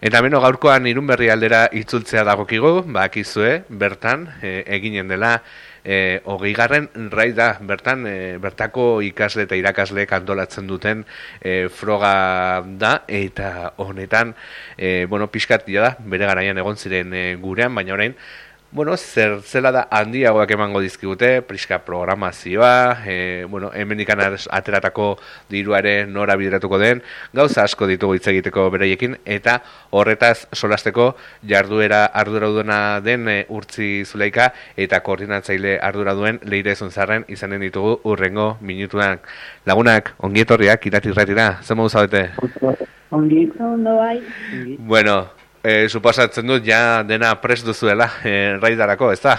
Eta beno gaurkoan irun berri aldera itzultzea dagokigu, bakizue, bertan, e, eginen dela, e, hogei garren rai da, bertan, e, bertako ikasle eta irakasle kantolatzen duten e, froga da, eta honetan, e, bueno, pixkat da, bere garaian egon ziren e, gurean, baina orain, Bueno, zer zela da handiagoak emango dizkigute, priska programazioa, e, bueno, hemen ateratako diruare nora bideratuko den, gauza asko ditugu hitz egiteko beraiekin, eta horretaz solasteko jarduera ardura den e, urtzi zuleika, eta koordinatzaile ardura duen leire zuntzarren izanen ditugu urrengo minutuan. Lagunak, ongietorriak, iratirratira, zer modu zaudete? Ongi, ondo bai. Bueno, e, suposatzen dut ja dena prest duzuela e, raidarako, ez da?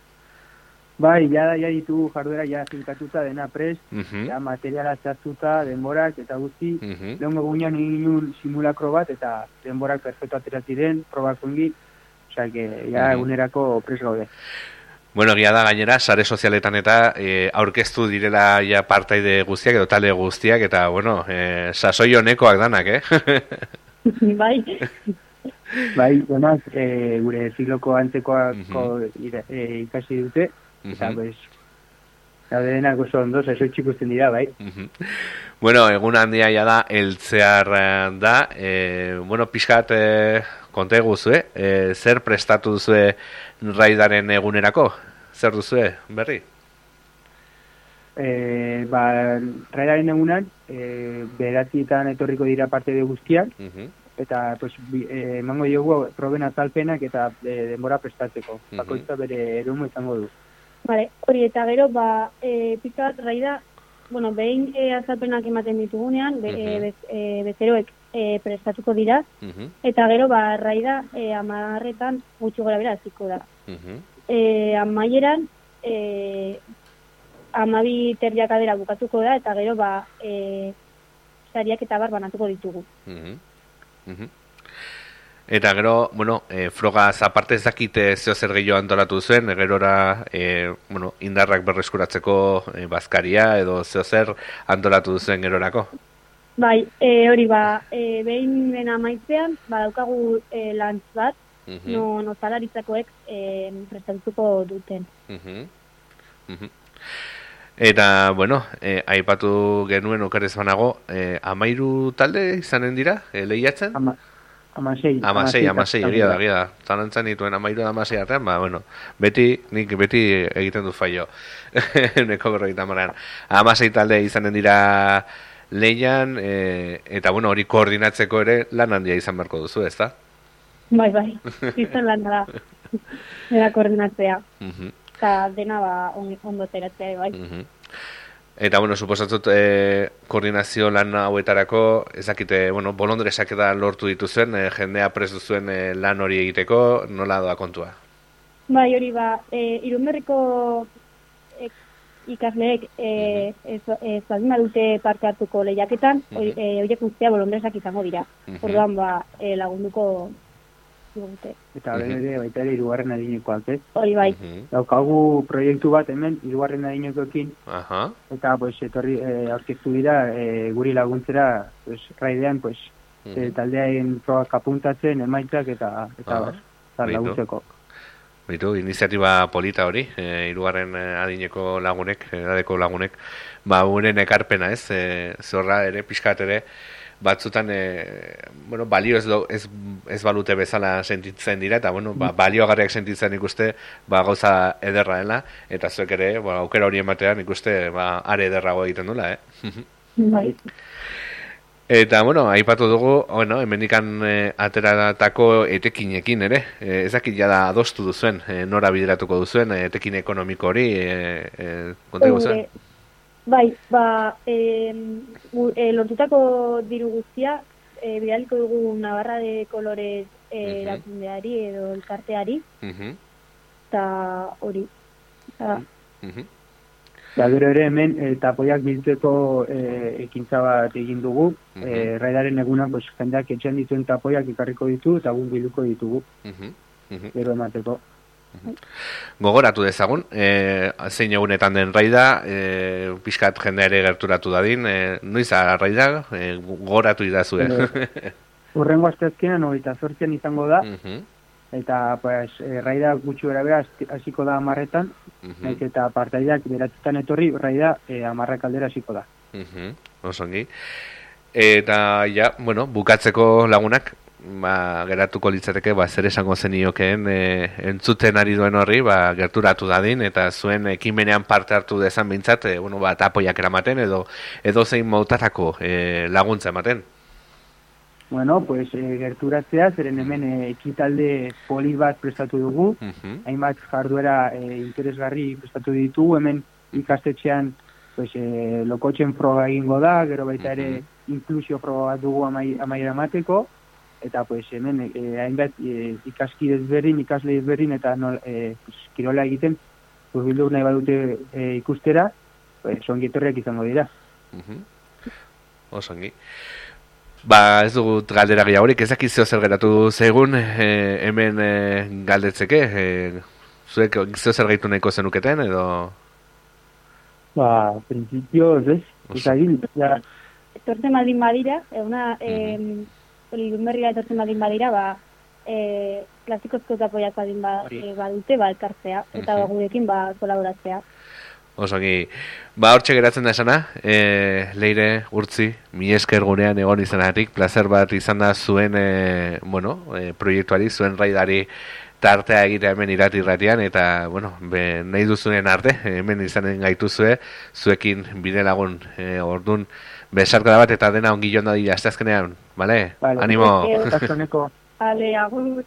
bai, ja, ja ditu jarduera ja zinkatuta dena prest, uh -huh. ja materiala txastuta, denborak eta guzti, uh -huh. lehongo guinan egin simulakro bat eta denborak perfecto ateratiren, probak ongi, osea, que ja uh -huh. egunerako prest gaude. Bueno, gira da gainera, sare sozialetan eta e, aurkeztu direla ja partaide guztiak edo talde guztiak eta, bueno, e, sasoi honekoak danak, eh? bai. Bai, donaz, e, gure ziloko antzekoa uh -huh. e, ikasi dute, uh -huh. eta, pues, Gaude denak oso ondo, eso ikusten dira, bai. Bueno, egun handia ja da, eltzear eh, da, e, bueno, pixkat e, konte guzue, e, zer prestatu duzue raidaren egunerako? Zer duzue, berri? E, ba, raidaren egunan, e, beratietan etorriko dira parte de guztiak, uh eta pues eh, emango diogu proben azalpenak eta e, denbora prestatzeko. Mm Bakoitza bere erumo izango du. Vale, hori eta gero ba eh pizkat raida, bueno, behin e, azalpenak ematen ditugunean, be, mm e, bezeroek e, prestatuko dira eta gero ba raida eh 10 gutxi gora bera hasiko da. Mhm. Eh amaieran eh amabi terdiakadera bukatuko da eta gero ba eh sariak eta bar banatuko ditugu. Mhm. Eta gero, bueno, e, froga zaparte ez dakite zeo zer gehiago antolatu zuen, gerora e, bueno, indarrak berreskuratzeko e, bazkaria edo zeo zer antolatu zuen gerorako? Bai, e, hori ba, e, behin bena maitzean, ba, daukagu e, lantz bat, uh no, no zalaritzakoek e, prestatuko duten. Uh Eta, bueno, e, aipatu genuen okarez banago, e, amairu talde izanen dira, e, lehiatzen? Ama, amasei. Amasei, amasei, egia da, egia da. Zalantzan dituen amairu da amasei artean, ba, bueno, beti, nik beti egiten du faio. Neko gorro egiten marean. Amasei talde izanen dira lehian, e, eta, bueno, hori koordinatzeko ere lan handia izan beharko duzu, ez da? Bai, bai, izan lan da. Era koordinatzea. Uh eta dena ba ondo teratzea bai. Mm Eta, bueno, suposatzut, e, koordinazio lan hauetarako, ezakite, bueno, bolondresak eta lortu dituzuen, e, jendea prestu zuen e, lan hori egiteko, nola doa kontua? Bai, hori ba, e, irunberriko e, ikasleek e, ez, ez dute parte hartuko lehiaketan, horiek mm -hmm. guztia bolondresak izango dira. Mm Orduan, ba, e, lagunduko dute. Eta mm -hmm. ere, baita ere, irugarren adinekoak, ez? Hori bai. Daukagu proiektu bat hemen, irugarren adinekoekin. Aha. Eta, pues, etorri, e, aurkeztu dira, e, guri laguntzera, pues, raidean, pues, mm -hmm. e, taldeain probak apuntatzen, emaitzak, eta, eta, bar, zar laguntzeko. Bitu, iniziatiba polita hori, e, irugarren adineko lagunek, edadeko lagunek, ba, unen ekarpena, ez? E, zorra ere, pixkat ere, batzutan e, bueno, balio ez, ez, ez balute bezala sentitzen dira eta bueno, ba, balioagarriak sentitzen ikuste ba, gauza ederra dela eta zuek ere ba, aukera hori ematean ikuste ba, are ederrago egiten dula eh? bai. Eta, bueno, aipatu dugu, bueno, emenikan e, ateratako etekinekin ere, e, ezakit jada adostu duzuen, e, nora bideratuko duzuen, e, etekin ekonomiko hori, e, e, konta guzuen? Bai, ba, e, e, lortutako diru guztia, e, bidaliko dugu Navarra de Colores e, uh erakundeari edo elkarteari, eta hori. Uh -huh. gero ere hemen, e, tapoiak biltzeko e, ekintza bat egin dugu, uh -huh. e, raidaren eguna, pues, jendeak etxean dituen tapoiak ikarriko ditu, eta gu biluko ditugu, uh gero emateko. Gogoratu dezagun, e, zein egunetan den raida, e, pixkat jendea ere gerturatu dadin, e, noiz raida, e, gogoratu idazue. Urrengo asteazkenan hogeita zortzian izango da, eta pues, e, raida gutxi gara hasiko da amarretan, uh eta partaideak beratutan etorri, raida e, amarrak aldera hasiko da. Uh Osongi. Eta, ja, bueno, bukatzeko lagunak, ba, geratuko litzateke, ba, zer esango zeniokeen e, entzuten ari duen horri, ba, gerturatu dadin, eta zuen ekimenean parte hartu dezan bintzat, e, bueno, ba, tapoiak eramaten, edo, edo zein mautatako e, laguntza ematen. Bueno, pues e, gerturatzea, zeren hemen e, ekitalde poli bat prestatu dugu, uh hainbat jarduera e, interesgarri prestatu ditugu, hemen ikastetxean pues, e, lokotxen froga egingo da, gero baita ere inklusio froga bat dugu amai, amaiera mateko, eta pues, hemen e, hainbat e, ikaski desberdin, ikasle desberdin, eta nol, e, pues, kirola egiten, pues, bildu nahi badute e, ikustera, pues, ongitorriak izango dira. Uh Osongi. Ba, ez dugut galdera gehiagorik, ez dakizio zer geratu zegun, e, hemen e, galdetzeke, e, zuek zeo zer gaitu nahiko zenuketen, edo? Ba, prinsipio, ez, ez agil, ja. Etortzen baldin badira, eguna, mm -hmm. E, etortzen baldin badira, ba, e, klasikozko zapoiak baldin ba, e, badute, ba, elkartzea, eta mm -hmm. gurekin, ba, kolaboratzea. Osongi, ba, hortxe geratzen da esana, e, leire, urtzi, mi esker gunean egon izanatik, placer bat izan da zuen, e, bueno, e, proiektuari, zuen raidari tartea egitea hemen irati irratian, eta, bueno, be, nahi duzunen arte, hemen izanen gaituzue, zuekin bide lagun e, ordun, besarka da bat, eta dena ongi joan da dira, azteazkenean, bale? Vale, Animo! Ale, agur!